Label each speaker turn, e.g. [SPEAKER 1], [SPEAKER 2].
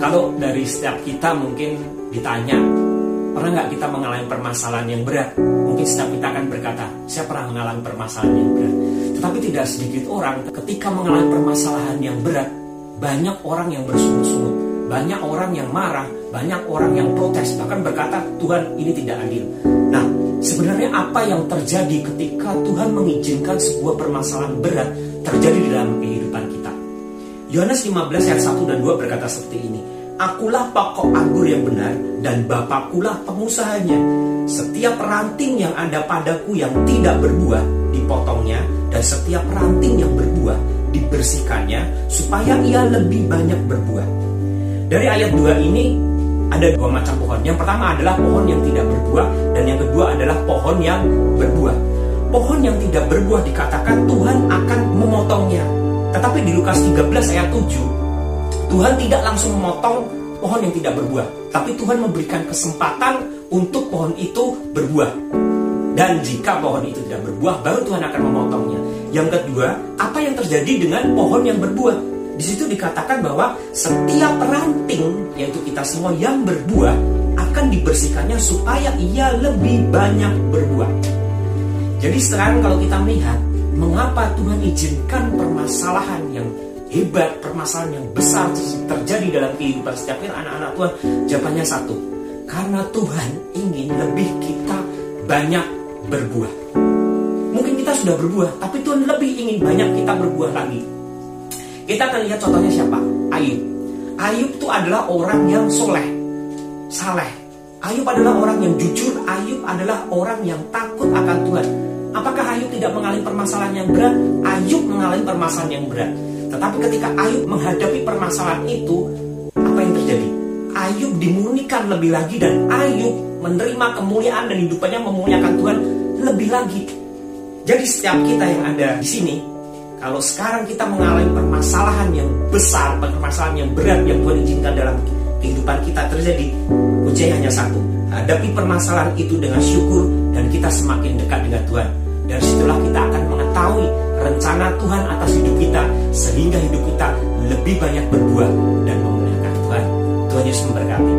[SPEAKER 1] Kalau dari setiap kita mungkin ditanya, pernah nggak kita mengalami permasalahan yang berat? Mungkin setiap kita akan berkata, saya pernah mengalami permasalahan yang berat. Tetapi tidak sedikit orang ketika mengalami permasalahan yang berat, banyak orang yang bersungut-sungut, banyak orang yang marah, banyak orang yang protes, bahkan berkata, Tuhan ini tidak adil. Nah, sebenarnya apa yang terjadi ketika Tuhan mengizinkan sebuah permasalahan berat terjadi di dalam kehidupan? Yohanes 15 ayat 1 dan 2 berkata seperti ini. Akulah pokok anggur yang benar dan Bapakkulah pengusahanya. Setiap ranting yang ada padaku yang tidak berbuah dipotongnya dan setiap ranting yang berbuah dibersihkannya supaya ia lebih banyak berbuah. Dari ayat 2 ini ada dua macam pohon. Yang pertama adalah pohon yang tidak berbuah dan yang kedua adalah pohon yang berbuah. Pohon yang tidak berbuah dikatakan Tuhan akan memotongnya. Tetapi di Lukas 13 ayat 7 Tuhan tidak langsung memotong pohon yang tidak berbuah, tapi Tuhan memberikan kesempatan untuk pohon itu berbuah. Dan jika pohon itu tidak berbuah, baru Tuhan akan memotongnya. Yang kedua, apa yang terjadi dengan pohon yang berbuah? Di situ dikatakan bahwa setiap ranting, yaitu kita semua yang berbuah, akan dibersihkannya supaya ia lebih banyak berbuah. Jadi sekarang kalau kita melihat, mengapa Tuhan izinkan permasalahan yang hebat, permasalahan yang besar terjadi dalam kehidupan setiap anak-anak Tuhan? Jawabannya satu, karena Tuhan ingin lebih kita banyak berbuah. Mungkin kita sudah berbuah, tapi Tuhan lebih ingin banyak kita berbuah lagi. Kita akan lihat contohnya siapa? Ayub. Ayub itu adalah orang yang soleh, saleh. Ayub adalah orang yang jujur. Ayub adalah orang yang takut akan Tuhan. Apakah Ayub tidak mengalami permasalahan yang berat? Ayub mengalami permasalahan yang berat. Tetapi ketika Ayub menghadapi permasalahan itu, apa yang terjadi? Ayub dimurnikan lebih lagi dan Ayub menerima kemuliaan dan hidupannya memuliakan Tuhan lebih lagi. Jadi setiap kita yang ada di sini, kalau sekarang kita mengalami permasalahan yang besar, permasalahan yang berat yang Tuhan izinkan dalam kehidupan kita terjadi, kuncinya hanya satu. Hadapi permasalahan itu dengan syukur dan kita semakin dekat dengan Tuhan. Dari situlah kita akan mengetahui rencana Tuhan atas hidup kita sehingga hidup kita lebih banyak berbuah dan memuliakan Tuhan. Tuhan Yesus memberkati.